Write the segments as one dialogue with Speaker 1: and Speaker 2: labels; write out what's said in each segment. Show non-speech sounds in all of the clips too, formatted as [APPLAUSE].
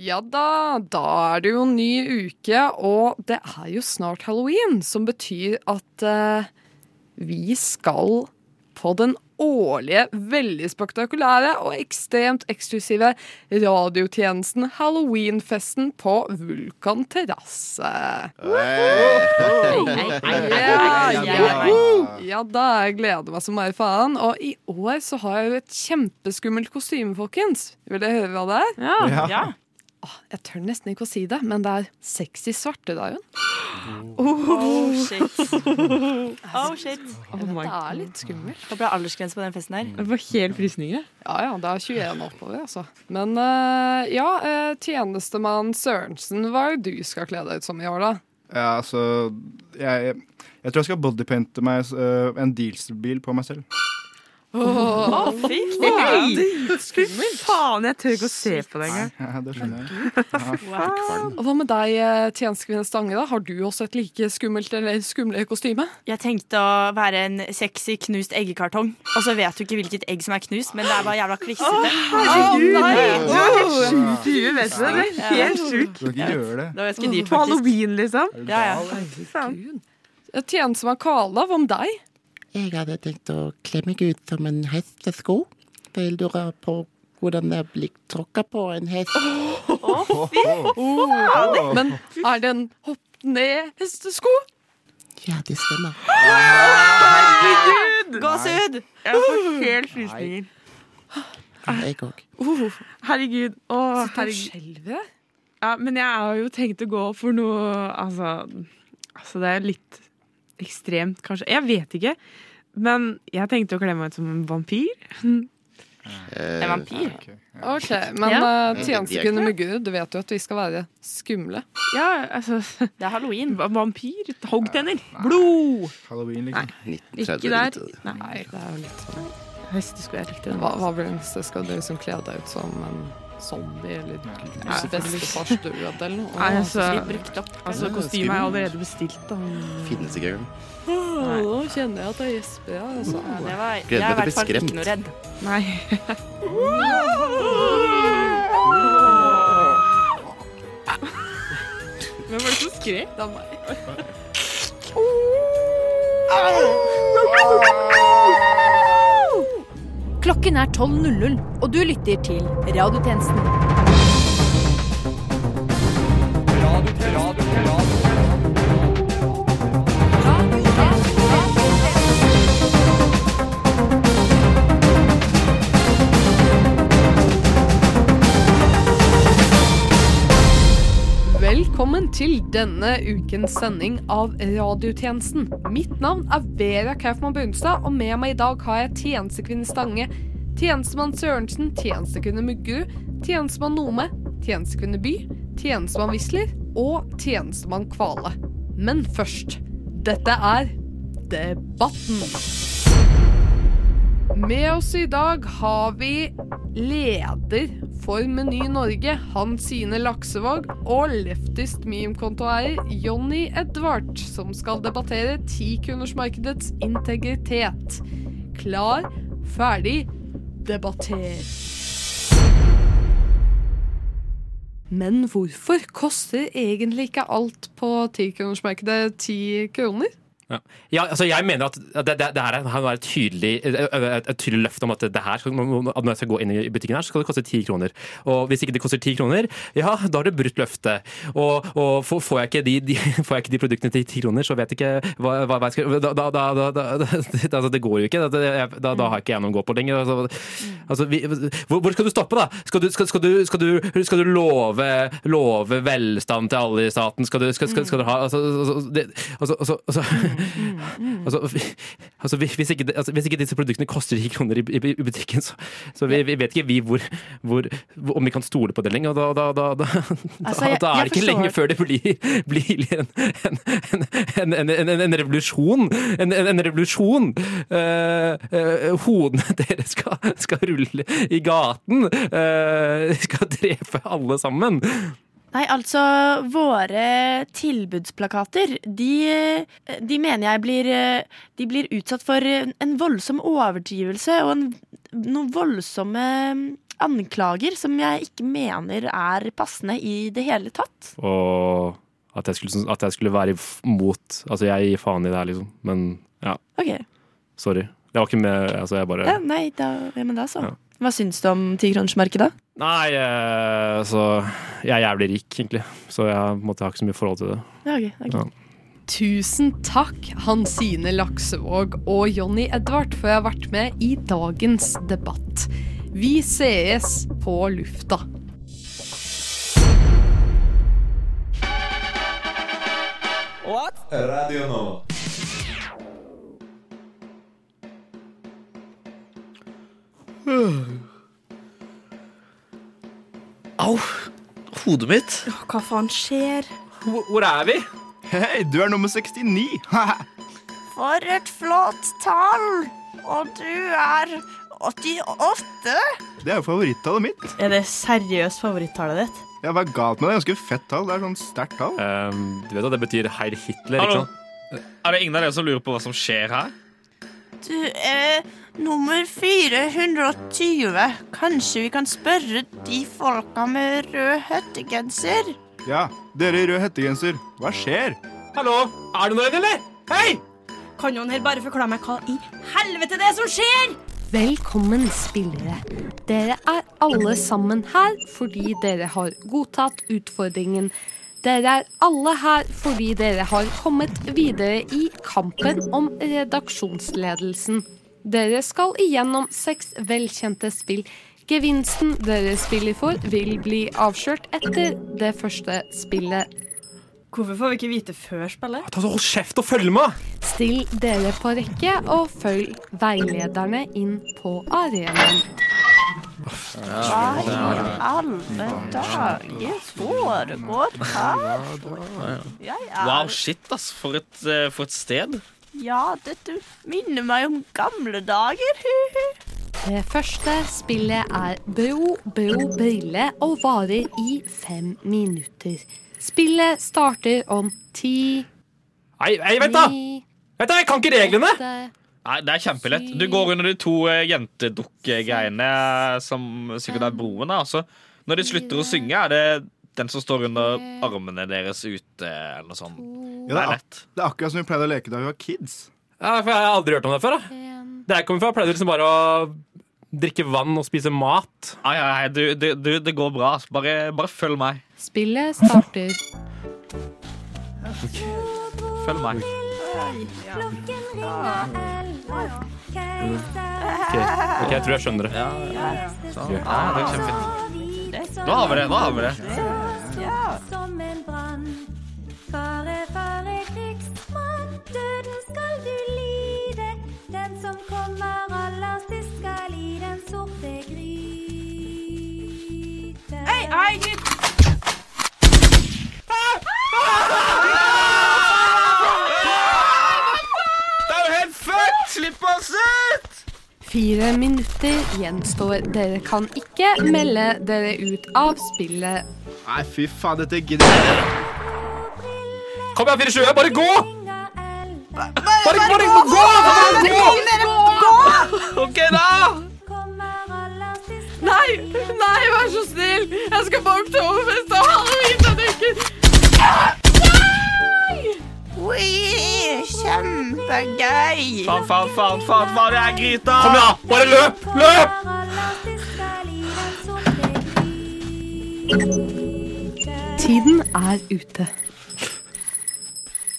Speaker 1: Ja da, da er det jo en ny uke, og det er jo snart halloween, som betyr at eh, vi skal på den årlige, veldig spektakulære og ekstremt eksklusive radiotjenesten Halloweenfesten på Vulkan terrasse. Ja, ja. ja da, jeg gleder meg som bare faen. Og i år så har jeg jo et kjempeskummelt kostyme, folkens. Vil dere høre hva det er?
Speaker 2: Ja.
Speaker 3: Ja.
Speaker 1: Jeg tør nesten ikke å si det, men det er sexy svartedauden.
Speaker 3: Oh shit. Oh shit.
Speaker 1: Oh vet det er litt skummelt.
Speaker 3: Det er aldersgrense på den festen her.
Speaker 2: Det var helt frysninger.
Speaker 1: Ja ja, det er 21 oppover, altså. Men uh, ja, uh, tjenestemann Sørensen, hva er det du skal kle deg ut som i år, da?
Speaker 4: Ja, altså Jeg, jeg tror jeg skal bodypainte meg uh, en dieselbil på meg selv.
Speaker 3: Å, fy
Speaker 2: faen! Fy faen, jeg tør ikke å se på det engang.
Speaker 4: Ja, det skjønner jeg. Ja,
Speaker 3: Wow.
Speaker 1: Og Hva med deg, eh, tjenestekvinne Stange? da? Har du også et like skummelt eller skumle kostyme?
Speaker 3: Jeg tenkte å være en sexy knust eggekartong. Og så vet du ikke hvilket egg som er knust, men det er bare jævla klissete.
Speaker 2: Herregud!
Speaker 1: nei!
Speaker 2: Du er sjukt i huet, vet du. Det er helt sjuk.
Speaker 4: Du kan ikke gjøre det.
Speaker 3: Det var ganske dyrt,
Speaker 2: På halloween, liksom.
Speaker 3: Ja, ja.
Speaker 1: Tjenestemann Kala, hva med deg?
Speaker 5: Jeg hadde tenkt å kle meg ut som en hestesko. For jeg lurer på hvordan det blir tråkka på en hest.
Speaker 1: Men er det en hopp ned hestesko?
Speaker 5: Ja, det stemmer. Herregud!
Speaker 3: Gåsehud!
Speaker 2: Jeg får helt frysninger.
Speaker 5: Jeg òg.
Speaker 1: Uh,
Speaker 2: Herregud. Å, herregud. Ja, men jeg har jo tenkt å gå for noe Altså, altså det er litt ekstremt, kanskje. Jeg vet ikke. Men jeg tenkte å kle meg ut som en vampyr.
Speaker 3: En vampyr.
Speaker 4: Ok.
Speaker 1: Men
Speaker 2: Ja.
Speaker 1: uh, med Gud, du vet jo at vi skal være skumle.
Speaker 2: Ja, altså
Speaker 3: Det er halloween.
Speaker 2: Vampyr. Hoggtenner. Blod.
Speaker 4: Halloween, liksom.
Speaker 2: Ikke der. Nei,
Speaker 1: Nei, det er jo litt sånn
Speaker 2: hestesko jeg likte.
Speaker 1: Hva, hva blir det neste? Skal du liksom kle deg ut som en zombie eller bestefars død eller noe?
Speaker 2: Nei, altså, altså kostymet er allerede bestilt. Da.
Speaker 5: Finnes ikke engang.
Speaker 1: Nå kjenner jeg at jeg gjesper. Ja, altså.
Speaker 3: Ja, det var, jeg
Speaker 5: Gleder
Speaker 3: er i
Speaker 5: meg til å
Speaker 3: hvert
Speaker 5: bli
Speaker 3: fall
Speaker 5: skremt.
Speaker 3: ikke noe redd.
Speaker 2: Nei. Hvem var det som skrek?
Speaker 1: Det var meg.
Speaker 6: Klokken er 12.00, og du lytter til Radiotjenesten.
Speaker 1: Velkommen til denne ukens sending av Radiotjenesten. Mitt navn er Vera Kaufmann Brunstad, og med meg i dag har jeg tjenestekvinne Stange, tjenestemann Sørensen, tjenestekvinne Muggerud, tjenestemann Nome, tjenestekvinne By, tjenestemann Wisler og tjenestemann Kvale. Men først, dette er Debatten. Med oss i dag har vi leder for Meny Norge, Hansine Laksevåg, og leftist meme-kontoeier Jonny Edvard, som skal debattere tikundersmarkedets integritet. Klar, ferdig, debatter. Men hvorfor koster egentlig ikke alt på tikronersmarkedet ti kroner?
Speaker 7: Ja, altså jeg mener at det, det, det her er- et tydelig, et, tydelig løft om at det her, når jeg skal gå inn i butikken her, så skal det koste ti kroner. Og hvis ikke det koster ti kroner, ja, da har det brutt løftet. Og, og får jeg, de, de, [LAUGHS] får jeg ikke de produktene til ti kroner, så vet jeg ikke hva, hva, jeg skal Da, da, da, [LAUGHS] altså, det går jo ikke. Da, har ikke jeg noe å gå på lenger. Altså, altså, vi, hvor, skal du stoppe, da? Skal du, skal, skal du, skal du, skal du love, love velstand til alle i staten? Skal du, ha altså, altså, det, altså, altså, [LAUGHS] altså, altså, altså, hvis, ikke, altså, hvis ikke disse produktene koster 10 kroner i, i, i butikken, så, så vi, vi vet ikke vi hvor, hvor, hvor, om vi kan stole på det lenger. Da, da, da, da,
Speaker 3: Altså, jeg-
Speaker 7: da er det ikke lenge før det blir, blir en, en, en, en, revolusjon. En, revolusjon. Uh, hodene deres skal, skal rulle i gaten. Uh, skal drepe alle sammen.
Speaker 3: Nei, altså Våre tilbudsplakater De, de mener jeg blir De blir utsatt for en voldsom overdrivelse Og en, noen voldsomme anklager Som jeg ikke mener er passende i det hele tatt
Speaker 7: Og at jeg skulle, at jeg skulle være imot, mot Altså, jeg gir faen i det her, liksom. Men ja,
Speaker 3: Ok,
Speaker 7: sorry. Det var ikke med Altså, jeg bare
Speaker 3: ja, nei, da, ja, men da så
Speaker 7: Ja.
Speaker 3: Hva syns du om tikronersmarkedet?
Speaker 7: Nei, eh, altså Jeg er jævlig rik, egentlig. Så jeg måtte ha ikke så mye forhold til det.
Speaker 3: Ja, okay, okay.
Speaker 7: Ja.
Speaker 1: Tusen takk, Hansine Laksevåg og Jonny Edvard, for jeg har vært med i dagens debatt. Vi sees på lufta.
Speaker 8: Radio Nova. [SIGHS]
Speaker 9: Au! Hodet mitt.
Speaker 3: Hva faen skjer?
Speaker 7: Hvor, hvor er vi?
Speaker 4: Hei, du er nummer 69! [LAUGHS]
Speaker 3: For et flott tall! Og du er 88?
Speaker 4: det er jo favorittallet mitt.
Speaker 3: Er det seriøst favorittallet ditt?
Speaker 4: Ja, Hva er galt med det? Det Ganske fett tall. Det er sånn sterkt tall.
Speaker 7: Um, du vet at det betyr Heir Hitler,
Speaker 9: Hallo?
Speaker 7: ikke sant?
Speaker 9: Er det ingen av dere som lurer på hva som skjer her?
Speaker 3: Du er nummer 420. Kanskje vi kan spørre de folka med rød hettegenser?
Speaker 4: Ja, dere i rød hettegenser, hva skjer?
Speaker 7: Hallo? Er det noe igjen, eller? Hei!
Speaker 3: Kan noen her bare forklare meg hva i helvete det er som skjer?
Speaker 1: Velkommen, spillere. Dere er alle sammen her fordi dere har godtatt utfordringen. Dere er alle her fordi dere har kommet videre i kampen om redaksjonsledelsen. Dere skal igjennom seks velkjente spill. Gevinsten dere spiller for, vil bli avslørt etter det første spillet.
Speaker 3: Hvorfor får vi ikke vite før spillet?
Speaker 7: Ta så Hold kjeft og følg med!
Speaker 1: Still dere på rekke og følg veilederne inn på arenaen.
Speaker 3: Hva i alle dager foregår her? Er
Speaker 9: Wow, shit, ass. For et, eh, for et sted.
Speaker 3: Ja, dette minner meg om gamle dager.
Speaker 1: Det første spillet er Bro, bro, brille og varer i fem minutter. Spillet starter om ti,
Speaker 7: Nei, nei, vent, da! Vent da, Jeg kan ikke reglene!
Speaker 9: Nei, Det er kjempelett. Du går under de to eh, jentedukkegreiene eh, som sikkert er broen. Altså, når de slutter å synge, er det den som står under armene deres ute, eller noe sånt.
Speaker 4: Ja,
Speaker 9: Det
Speaker 4: det,
Speaker 9: er lett.
Speaker 4: det er akkurat som vi pleide å leke da vi var kids.
Speaker 7: Ja, for Jeg har aldri hørt om det før. da. Det her kommer fra pleide liksom bare å drikke vann og spise mat.
Speaker 9: Ai, ai, ai, du, du, du, det går bra. Bare, bare følg meg.
Speaker 1: Spillet starter.
Speaker 9: Følg meg.
Speaker 7: Ok, ok, Jeg tror jeg skjønner det.
Speaker 9: Ja, sånn. ja, det er kjempefint. Da har vi det. Da har vi det
Speaker 10: Som en brann. Fare, fare, krigsmann. Døden skal du lide. Den som kommer aller sist, skal i den sorte gryte.
Speaker 3: Hei, hei, gutt!
Speaker 9: Slipp oss ut!
Speaker 1: Fire minutter gjenstår. Dere kan ikke melde dere ut av spillet.
Speaker 4: Nei, fy faen, dette gidder jeg ikke.
Speaker 7: Kom igjen, 420, bare gå!
Speaker 10: Bare,
Speaker 7: Bare, bare gå! Bare gå!
Speaker 9: OK, da!
Speaker 2: Nei, nei, vær så snill! Jeg skal på Oktoberfest og halloween-danikker!
Speaker 3: Oi, kjempegøy!
Speaker 9: Faen, faen, faen, faen, faen, det er gryta!
Speaker 7: Kom igjen, bare løp! Løp!
Speaker 1: Er ute.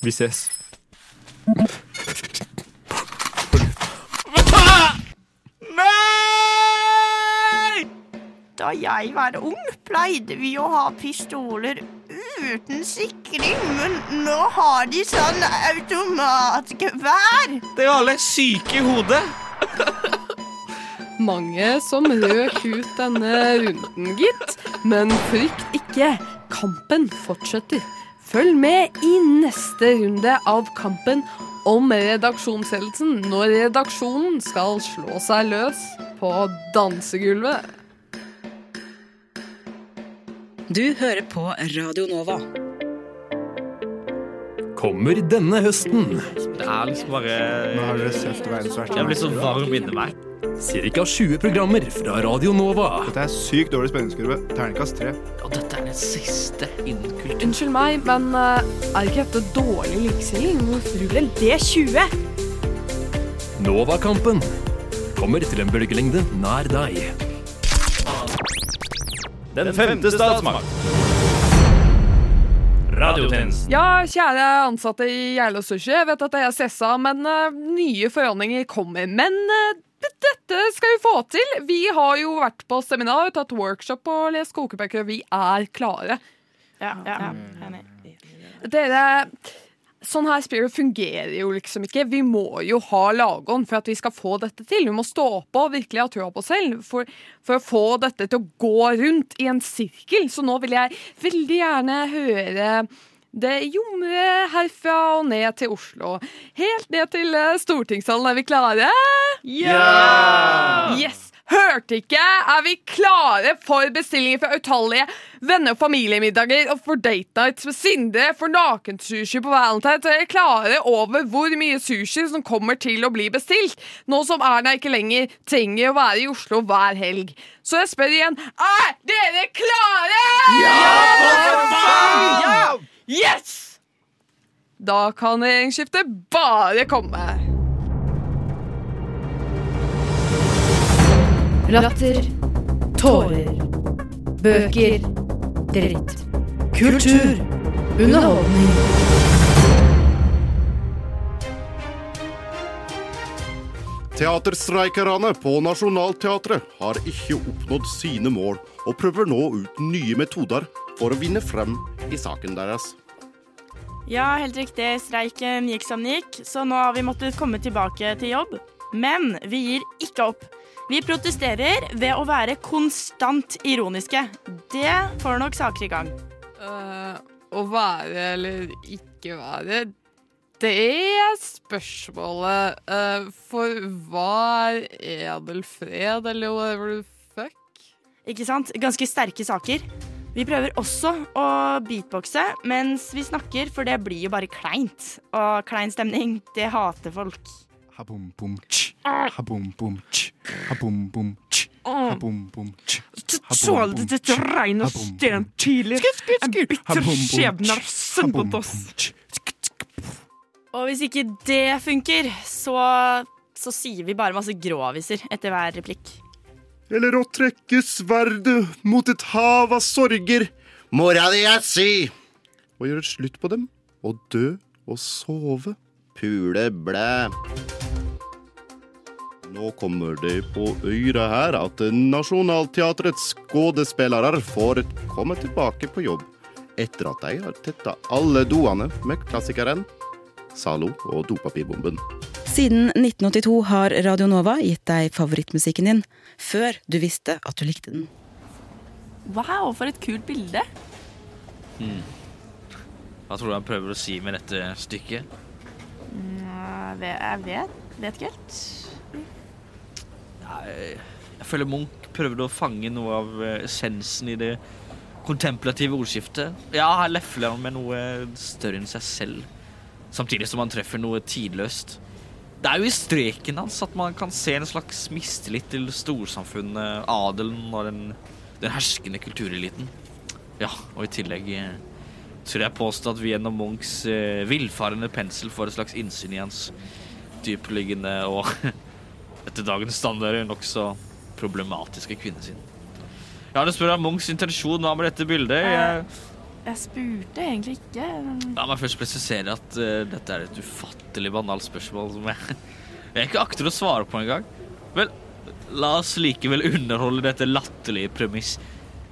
Speaker 7: Vi ses.
Speaker 9: Nei!
Speaker 3: Da jeg var ung, pleide vi å ha pistoler uten sikring, men nå har de sånn automatgevær.
Speaker 9: Dere er alle syke i hodet.
Speaker 1: Mange som røk ut denne runden, gitt. Men frykt ikke. Kampen fortsetter. Følg med i neste runde av kampen om redaksjonsledelsen når redaksjonen skal slå seg løs på dansegulvet.
Speaker 8: Du hører på Radio Nova.
Speaker 7: Kommer denne høsten.
Speaker 9: Det er liksom bare
Speaker 4: Nå har verste
Speaker 9: Jeg blir så varm inni meg.
Speaker 7: Cirka 20 programmer fra Radio Nova.
Speaker 4: Dette er sykt dårlig spenningskurve. Terningkast tre.
Speaker 9: Og dette er den siste innen kultur.
Speaker 1: Unnskyld meg, men uh, er ikke dette dårlig likestilling?
Speaker 6: Ruben, det er 20.
Speaker 7: Novakampen kommer til en bølgelengde nær deg.
Speaker 11: Den femte statsmakt.
Speaker 1: Ja, kjære ansatte i Geilo Sushi. Jeg vet at jeg er stressa, men uh, nye forhandlinger kommer. Men eh, dette skal vi få til. Vi har jo vært på seminar, tatt workshop og lest kokebøker. Vi er klare.
Speaker 3: Ja, ja, enig.
Speaker 1: Dere Sånn her spillet fungerer jo liksom ikke. Vi må jo ha lagånd for at vi skal få dette til. Vi må stå på og virkelig ha trua på oss selv for, for å få dette til å gå rundt i en sirkel. Så nå vil jeg veldig gjerne høre det jomre herfra og ned til Oslo. Helt ned til eh, stortingssalen. Er vi klare?
Speaker 11: Ja!
Speaker 1: Yes! Hørte ikke? Er vi klare for bestillinger fra utallige venner- og familiemiddager og for date nights med Sindre, for nakensushi på Valentine's? Er dere klare over hvor mye sushi som kommer til å bli bestilt? Nå som Erna ikke lenger trenger å være i Oslo hver helg. Så jeg spør igjen, er dere klare? Ja! Yes! Da kan regjeringsskiftet bare komme.
Speaker 6: Latter. Tårer. Bøker. Dritt. Kultur. Underholdning.
Speaker 12: Teaterstreikerne på Nationaltheatret har ikke oppnådd sine mål, og prøver nå ut nye metoder for å vinne frem i saken deres.
Speaker 3: Ja, helt riktig. Streiken gikk som den gikk, så nå har vi måttet komme tilbake til jobb. Men vi gir ikke opp. Vi protesterer ved å være konstant ironiske. Det får nok saker i gang.
Speaker 1: Uh, å være eller ikke være Det er spørsmålet. Uh, for hva er edelfred, eller whatever the fuck?
Speaker 3: Ikke sant? Ganske sterke saker. Vi prøver også å beatboxe mens vi snakker, for det blir jo bare kleint. Og klein stemning, det hater folk.
Speaker 4: Habum bum tsch. Habum bum tsch. Habum bum tsch. Habum bum tsch.
Speaker 2: Tål dette regn og sten tidlig. En bitter skjebne har sendt oss.
Speaker 3: Og hvis ikke det funker, så, så sier vi bare masse gråviser etter hver replikk.
Speaker 12: Eller å trekke sverdet mot et hav av sorger. Mora di er sy! Og gjøre slutt på dem. Og dø og sove. Pule blæ. Nå kommer det på øret her at Nationaltheatrets skuespillere får komme tilbake på jobb etter at de har tetta alle doene med klassikeren Zalo og Dopapirbomben.
Speaker 8: Siden 1982 har Radio Nova gitt deg favorittmusikken din, før du visste at du likte den.
Speaker 3: Wow, for et kult bilde.
Speaker 9: Hmm. Hva tror du han prøver å si med dette stykket?
Speaker 3: Mm, Jeg vet, vet, ikke helt.
Speaker 9: Jeg, jeg føler Munch prøvde å fange noe av eh, essensen i det kontemplative ordskiftet. Ja, her lefler han med noe større enn seg selv, samtidig som han treffer noe tidløst. Det er jo i streken hans at man kan se en slags mistillit til storsamfunnet, adelen og den, den herskende kultureliten. Ja, og i tillegg tror tør jeg påstå at vi gjennom Munchs eh, villfarende pensel får et slags innsyn i hans dypliggende og [LAUGHS] etter dagens standarder nokså problematiske kvinnesinn. Ja, du spør om Munchs intensjon hva med dette bildet. Jeg,
Speaker 3: Jeg spurte egentlig ikke. men-
Speaker 9: la meg først presisere at uh, dette er et ufattelig banalt spørsmål som jeg, [LAUGHS] jeg ikke akter å svare på engang. Vel, la oss likevel underholde dette latterlige premiss.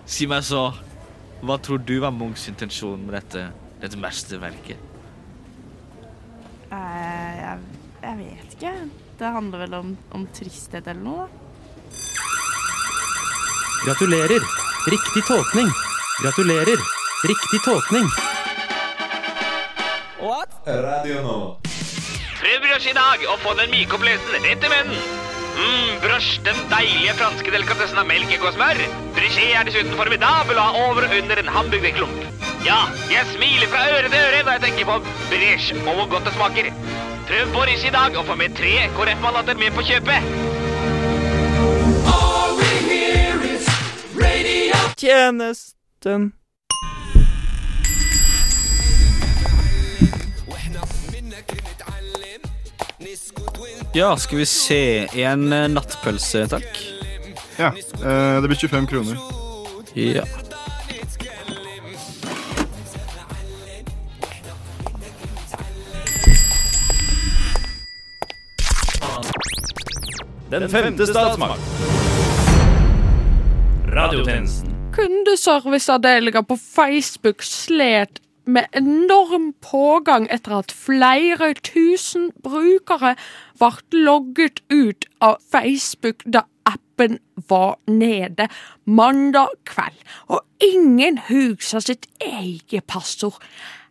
Speaker 9: Si meg så, hva tror du var Munchs intensjon med dette, dette mesterverket?
Speaker 3: Eh, Jeg, jeg vet ikke. Det handler vel om, om tristhet eller noe? da.
Speaker 7: Gratulerer. Riktig tolkning. Gratulerer. Riktig tolkning. What?
Speaker 11: Radio nå.
Speaker 13: Prøv brødskive i dag og få den myke opplevelsen rett i munnen. Mm, brøsj, den deilige franske delikatessen av melk, egg og smør. Brichet er dessuten formidabel og har over og under en hamburgerklump. Ja, jeg smiler fra øre til øre da jeg tenker på Brech og hvor godt det smaker. Prøv Boris i dag og få med tre KrF-mandater med på kjøpet.
Speaker 14: Tjenesten.
Speaker 15: Ja, skal vi se. En eh, nattpølse, takk.
Speaker 4: Ja, eh, det blir 25 kroner.
Speaker 15: Ja.
Speaker 11: Den femte statsmakt. Radiotjenesten.
Speaker 1: Kundeserviceavdelinga på Facebook slet med enorm pågang etter at flere tusen brukere ble logget ut av Facebook da appen var nede mandag kveld, og ingen husker sitt eget passord.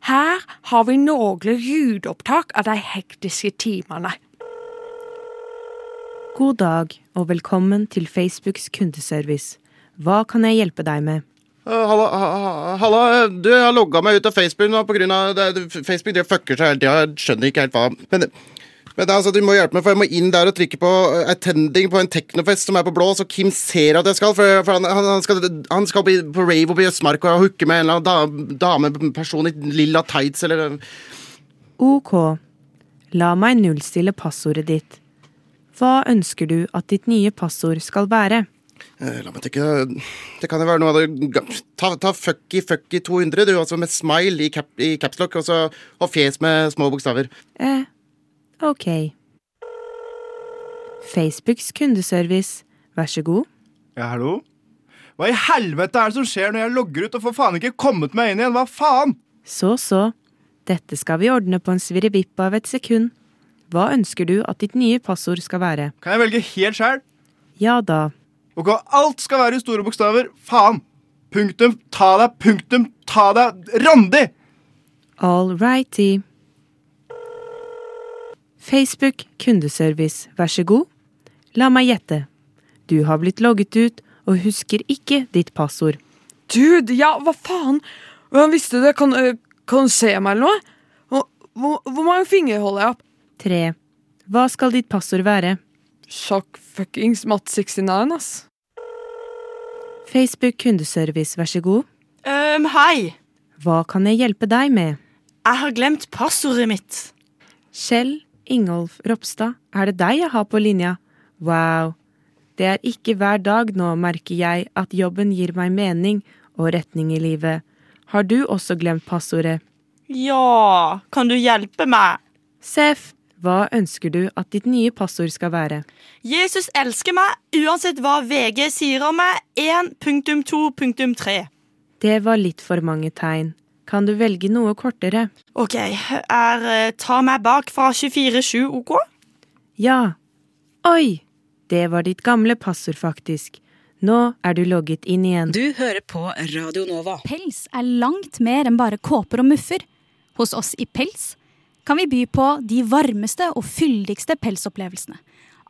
Speaker 1: Her har vi noen lydopptak av de hektiske timene.
Speaker 2: God dag og velkommen til Facebooks kundeservice. Hva kan jeg hjelpe deg med?
Speaker 12: Uh, halla, ha- ha- halla, du, har logga meg ut av Facebook nå det- Facebook det fucker seg hele tida. Jeg skjønner ikke helt hva Men, men altså, du må hjelpe meg, for jeg må inn der og trykke på attending på en teknofest som er på blå, så Kim ser at jeg skal. For, for han, han, skal, han skal på rave oppe i Østmark og hooke med en eller annen da, dameperson i lilla tights eller
Speaker 2: Ok, la meg nullstille passordet ditt. Hva ønsker du at ditt nye passord skal være?
Speaker 12: Eh, La meg tenke Det kan jo være noe av det Ta, ta fucky fucky 200, du, altså med smile i, cap, i capslock, og, så- og fjes med små bokstaver.
Speaker 2: Eh, ok. Facebooks kundeservice, vær så god.
Speaker 4: Ja, hallo? Hva i helvete er det som skjer når jeg logger ut og får faen ikke kommet meg inn igjen? Hva faen?
Speaker 2: Så så, dette skal vi ordne på en svirrevipp av et sekund. Hva ønsker du at ditt nye passord skal være?
Speaker 4: Kan jeg velge helt sjæl?
Speaker 2: Ja da.
Speaker 4: Ok, alt skal være i store bokstaver. Faen! Punktum, ta deg, punktum, ta deg. Randi!
Speaker 2: All righty. Facebook kundeservice, vær så god. La meg gjette. Du har blitt logget ut og husker ikke ditt passord.
Speaker 1: Dude, ja, hva faen? Hvordan visste du det? Kan, øh, kan du se meg eller noe? Hvor, hvor, hvor mange fingre holder jeg opp?
Speaker 2: Tre. Hva skal ditt passord være?
Speaker 1: Sjakk fuckings matt 69, ass.
Speaker 2: Facebook kundeservice, vær så god.
Speaker 3: Um, hei.
Speaker 2: Hva kan jeg hjelpe deg med?
Speaker 3: Jeg har glemt passordet mitt.
Speaker 2: Kjell Ingolf Ropstad, er det deg jeg har på linja? Wow. Det er ikke hver dag nå, merker jeg, at jobben gir meg mening og retning i livet. Har du også glemt passordet?
Speaker 3: Ja, kan du hjelpe meg?
Speaker 2: Sef, hva ønsker du at ditt nye passord skal være?
Speaker 3: Jesus elsker meg, uansett hva VG sier om meg. 1.2.3.
Speaker 2: Det var litt for mange tegn. Kan du velge noe kortere?
Speaker 3: OK, er eh, ta meg bak fra 24.7 OK?
Speaker 2: Ja. Oi! Det var ditt gamle passord, faktisk. Nå er du logget inn igjen.
Speaker 8: Du hører på Radio Nova.
Speaker 16: Pels er langt mer enn bare kåper og muffer. Hos oss i Pels kan vi by på de varmeste og fyldigste pelsopplevelsene.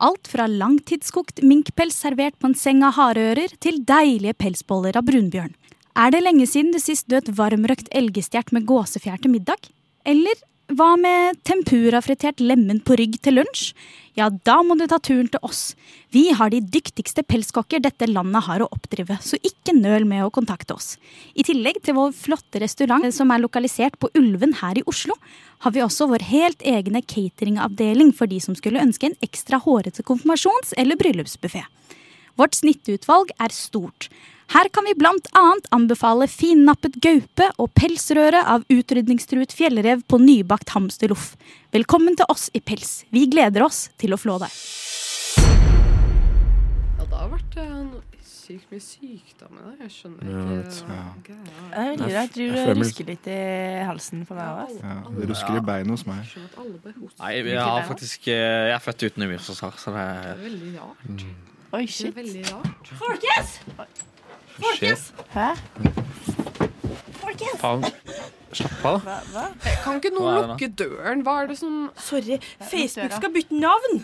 Speaker 16: Alt fra langtidskokt minkpels servert på en seng av hareører, til deilige pelsboller av brunbjørn. Er det lenge siden du sist døt varmrøkt elgestjert med gåsefjær til middag? Eller hva med tempura-fritert lemen på rygg til lunsj? Ja, da må du ta turen til oss. Vi har de dyktigste pelskokker dette landet har å oppdrive, så ikke nøl med å kontakte oss. I tillegg til vår flotte restaurant som er lokalisert på Ulven her i Oslo, har vi også vår helt egne cateringavdeling for de som skulle ønske en ekstra hårete konfirmasjons- eller bryllupsbuffé. Vårt snittutvalg er stort. Her kan vi blant annet anbefale finnappet gaupe og pelsrøre av utrydningstruet fjellrev på nybakt hamsterloff. Velkommen til oss i Pels. Vi gleder oss til å flå deg.
Speaker 1: Ja, det har vært eh, sykt mye sykdom i dag. Jeg skjønner
Speaker 7: Ja,
Speaker 1: ikke
Speaker 7: vet du.
Speaker 1: greia.
Speaker 3: Jeg, deg, jeg tror
Speaker 4: Jeg
Speaker 3: det
Speaker 4: føler-
Speaker 3: rusker litt i halsen for meg òg.
Speaker 4: Ja, det rusker i beinet hos meg.
Speaker 9: Nei, jeg har faktisk eh, Jeg er født uten immunforsvar, så det
Speaker 1: Det er
Speaker 9: er
Speaker 1: veldig rart.
Speaker 3: Oi,
Speaker 1: Det
Speaker 3: shit.
Speaker 1: er veldig rart.
Speaker 3: Folkens!
Speaker 9: Folkens!
Speaker 3: Hæ?
Speaker 7: Faen. Slapp av, da.
Speaker 3: Hva?
Speaker 1: Kan ikke
Speaker 7: Hva
Speaker 1: noen
Speaker 7: er
Speaker 1: lukke døren? Hva er det som
Speaker 3: Sorry, Facebook skal bytte navn.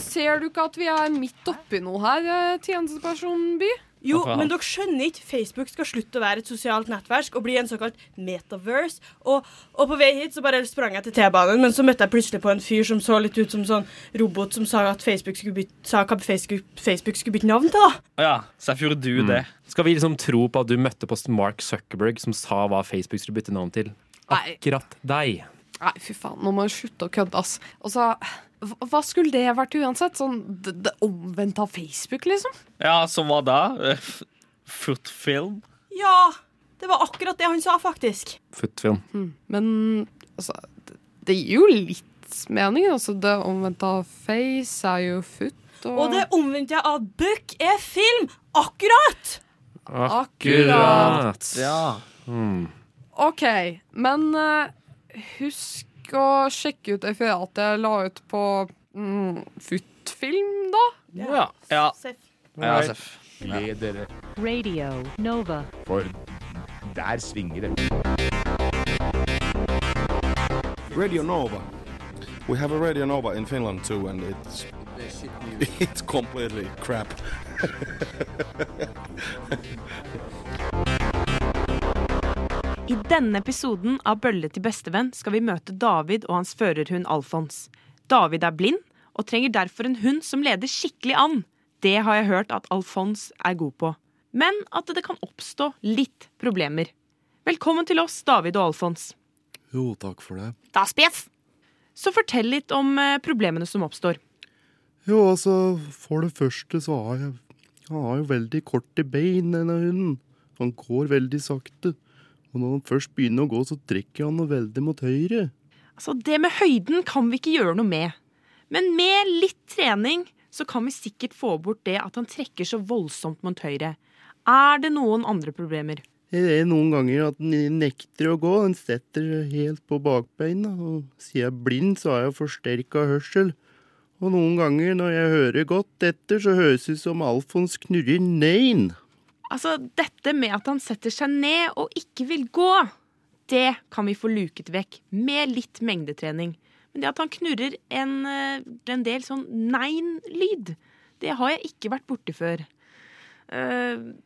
Speaker 1: Ser du ikke at vi er midt oppi noe her, tjenestepersonby? tjenesteperson By?
Speaker 17: Jo, men dere skjønner ikke. Facebook skal slutte å være et sosialt nettverk og bli en såkalt metaverse. Og, og på vei hit så bare sprang jeg til T-banen, men så møtte jeg plutselig på en fyr som så litt ut som sånn robot som sa at Facebook skulle bytte, sa hva Facebook, Facebook skulle bytte navn til. da.
Speaker 9: Ja, så derfor gjorde du det.
Speaker 7: Skal vi liksom tro på at du møtte på Mark Zuckerberg, som sa hva Facebook skulle bytte navn til?
Speaker 1: Nei.
Speaker 7: Akkurat deg.
Speaker 1: Nei, fy faen, nå må du slutte å kødde, ass. Og så, hva- hva skulle det vært uansett? Sånn det, det omvendte av Facebook, liksom?
Speaker 9: Ja, som var da? Eh, Footfilm?
Speaker 17: Ja, det var akkurat det han sa, faktisk.
Speaker 7: Footfilm.
Speaker 1: Mm. Men altså, det, det gir jo litt mening. Altså, det omvendte av face er jo foot, og,
Speaker 17: Og det omvendte av book er film! Akkurat!
Speaker 1: Akkurat.
Speaker 9: Ja.
Speaker 7: Mm.
Speaker 1: OK, men uh, husk å sjekke ut referatet at jeg la ut på mm, footfilm, da.
Speaker 9: Ja. ja. Ja, Seff.
Speaker 11: Gled dere,
Speaker 18: Radio Nova.
Speaker 11: for der svinger det.
Speaker 12: Radio Nova. We have a Radio Nova in Finland too, and it's it's completely crap. [LAUGHS]
Speaker 2: I denne episoden av Bølle til bestevenn skal vi møte David og hans førerhund Alfons. David er blind og trenger derfor en hund som leder skikkelig an. Det har jeg hørt at Alfons er god på. Men at det kan oppstå litt problemer. Velkommen til oss, David og Alfons.
Speaker 12: Jo, takk for det.
Speaker 2: Da spjeff! Så fortell litt om eh, problemene som oppstår.
Speaker 12: Jo, altså, for det første så har jeg Han har jo veldig korte bein, denne hunden. Han går veldig sakte. Og når han først begynner å gå, så trekker han noe veldig mot høyre.
Speaker 2: Altså, Det med høyden kan vi ikke gjøre noe med. Men med litt trening så kan vi sikkert få bort det at han trekker så voldsomt mot høyre. Er det noen andre problemer?
Speaker 12: Det er noen ganger at han nekter å gå. Han setter helt på bakbeina. Og siden jeg er blind, så har jeg forsterka hørsel. Og noen ganger når jeg hører godt etter, så høres det ut som Alfons knurrer nein.
Speaker 2: Altså, Dette med at han setter seg ned og ikke vil gå, det kan vi få luket vekk med litt mengdetrening. Men det at han knurrer en, eh, en del sånn nein-lyd, det har jeg ikke vært borti før. Uh,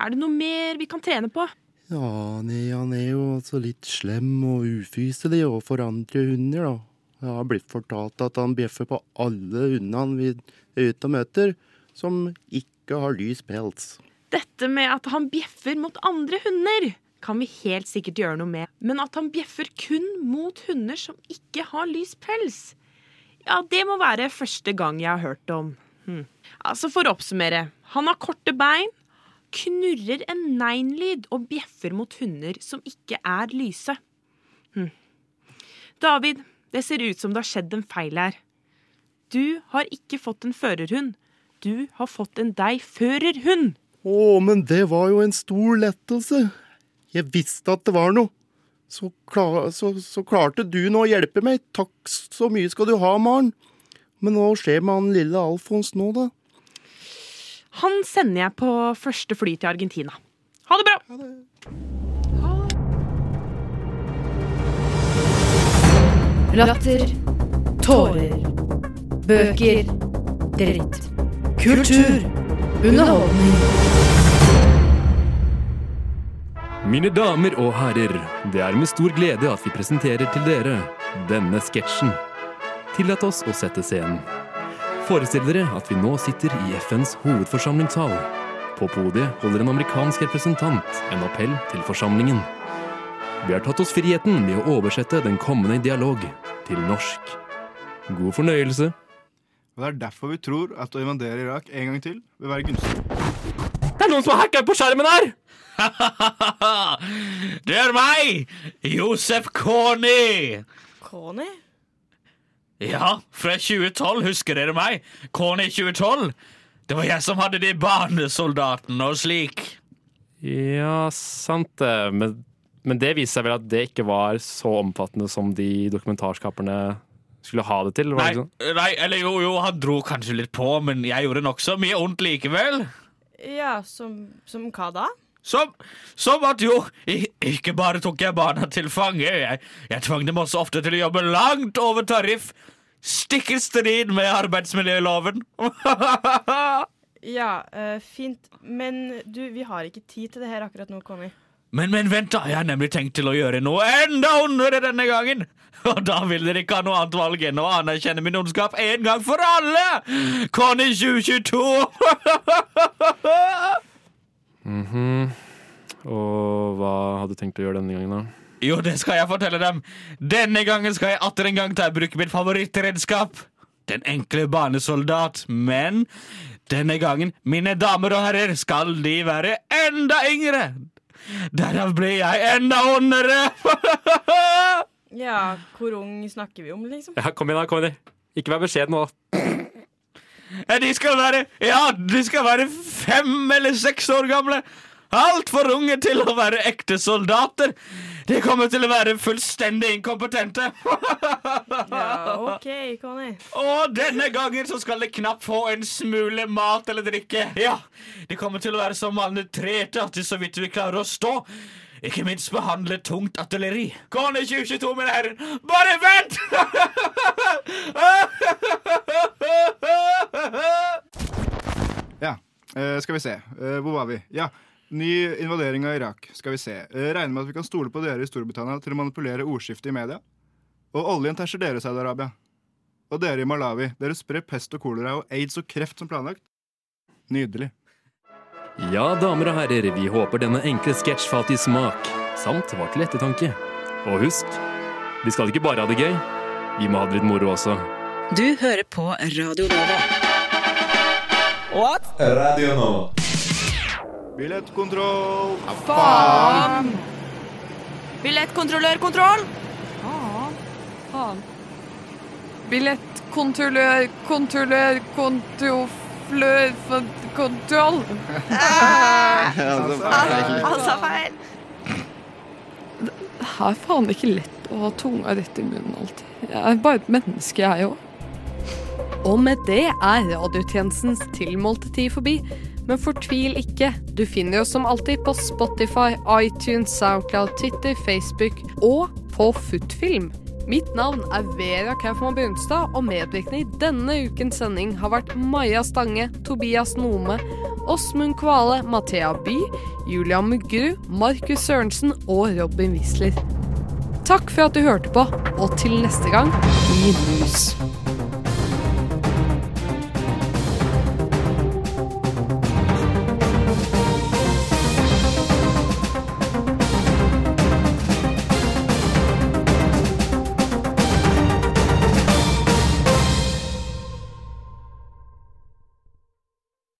Speaker 2: er det noe mer vi kan trene på?
Speaker 12: Ja, nei, han er jo altså litt slem og ufyselig overfor andre hunder, da. Jeg har blitt fortalt at han bjeffer på alle hundene vi er ute og møter, som ikke har lys pels.
Speaker 2: Dette med at han bjeffer mot andre hunder, kan vi helt sikkert gjøre noe med. Men at han bjeffer kun mot hunder som ikke har lys pels, ja, det må være første gang jeg har hørt om. Hm. Altså, for å oppsummere. Han har korte bein, knurrer en nein-lyd og bjeffer mot hunder som ikke er lyse. Hm. David, det ser ut som det har skjedd en feil her. Du har ikke fått en førerhund. Du har fått en deg-førerhund.
Speaker 12: Å, men det var jo en stor lettelse. Jeg visste at det var noe. Så, klar, så, så klarte du nå å hjelpe meg. Takk så mye skal du ha, Maren. Men hva skjer med han lille Alfons nå, da?
Speaker 2: Han sender jeg på første fly til Argentina. Ha det bra! Ha det.
Speaker 18: Latter. Tårer. Bøker. Dritt. Kultur. Underholdning.
Speaker 7: Mine damer og herrer, det er med stor glede at vi presenterer til dere denne sketsjen. Tillat oss å sette scenen. Forestill dere at vi nå sitter i FNs hovedforsamlingshall. På podiet holder en amerikansk representant en appell til forsamlingen. Vi har tatt oss friheten med å oversette den kommende dialog til norsk. God fornøyelse.
Speaker 4: Og Det er derfor vi tror at å invadere Irak en gang til vil være gunstig.
Speaker 7: Det er noen som har hacka på skjermen her! [LAUGHS]
Speaker 9: Det er meg! Josef Corny.
Speaker 17: Corny?
Speaker 9: Ja, fra 2012, husker dere meg? Corny 2012. Det var jeg som hadde de barnesoldatene og slik.
Speaker 7: Ja, sant det. Men, men det viser seg vel at det ikke var så omfattende som de dokumentarskaperne skulle ha det til? Var
Speaker 9: Nei,
Speaker 7: det sånn?
Speaker 9: nei, eller jo, jo, han dro kanskje litt på, men jeg gjorde nokså mye ondt likevel.
Speaker 17: Ja, som, som hva da?
Speaker 9: Som, som at jo, ikke bare tok jeg barna til fange, jeg, jeg tvang dem også ofte til å jobbe langt over tariff. Stikk i strid med arbeidsmiljøloven. [LAUGHS]
Speaker 17: Ja, uh, fint. Men du, vi har ikke tid til det her akkurat nå, Conny.
Speaker 9: Men, men vent, da. Jeg har nemlig tenkt til å gjøre noe enda ondere denne gangen. [LAUGHS] Og da vil dere ikke ha noe annet valg enn å anerkjenne min ondskap en gang for alle! Conny 2022! [LAUGHS]
Speaker 7: Mhm. Og hva hadde du tenkt å gjøre denne gangen, da?
Speaker 9: Jo, det skal jeg fortelle dem. Denne gangen skal jeg atter en gang ta i bruk mitt favorittredskap. Den enkle barnesoldat. Men denne gangen, mine damer og herrer, skal de være enda yngre. Derav blir jeg enda ondere. [LAUGHS]
Speaker 17: Ja, hvor ung snakker vi om, liksom?
Speaker 7: Ja, kom igjen, da. kom igjen. Ikke vær beskjeden nå.
Speaker 9: De skal være Ja, de skal være fem eller seks år gamle. Altfor unge til å være ekte soldater. De kommer til å være fullstendig inkompetente.
Speaker 17: Ja, OK, Conny.
Speaker 9: Og denne gangen så skal de knapt få en smule mat eller drikke. Ja, De kommer til å være så malnutrerte at de så vidt vil klare å stå. Ikke minst behandle tungt artilleri. Kone 2022, mine herrer, bare vent!
Speaker 4: Ja, eh, skal vi se. Eh, hvor var vi? Ja, Ny invadering av Irak. Skal vi se. Eh, regner med at vi kan stole på dere i Storbritannia til å manipulere ordskiftet i media. Og oljen tæsjer dere, Saudi-Arabia. Og dere i Malawi. Dere sprer pest og kolera og aids og kreft som planlagt. Nydelig.
Speaker 7: Ja, damer og herrer, vi håper denne enkle sketsj falt i smak, samt var til ettertanke. Og husk, vi skal ikke bare ha det gøy, vi må ha det litt moro også.
Speaker 8: Du hører på Radio Nova.
Speaker 19: What?
Speaker 13: Radio Nova.
Speaker 4: Billettkontroll.
Speaker 3: Faen! Billettkontrollørkontroll!
Speaker 1: Faen. Faen. Billettkontrollør, kontrollør, Kontroflør... kontroll. [LAUGHS]
Speaker 3: Han sa feil.
Speaker 1: Det er faen ikke lett å ha tunga rett i munnen alltid. Jeg er bare et menneske, jeg òg. Og med det er radiotjenestens tilmålte tid forbi. Men fortvil ikke. Du finner oss som alltid på Spotify, iTunes, Soundcloud, Twitter, Facebook og på Footfilm. Mitt navn er Vera Kaufmann Brunstad, og medvirkende i denne ukens sending har vært Maja Stange, Tobias Nome, Åsmund Kvale, Mathea By, Julia Muggerud, Markus Sørensen og Robin Wisler. Takk for at du hørte på, og til neste gang, i mus.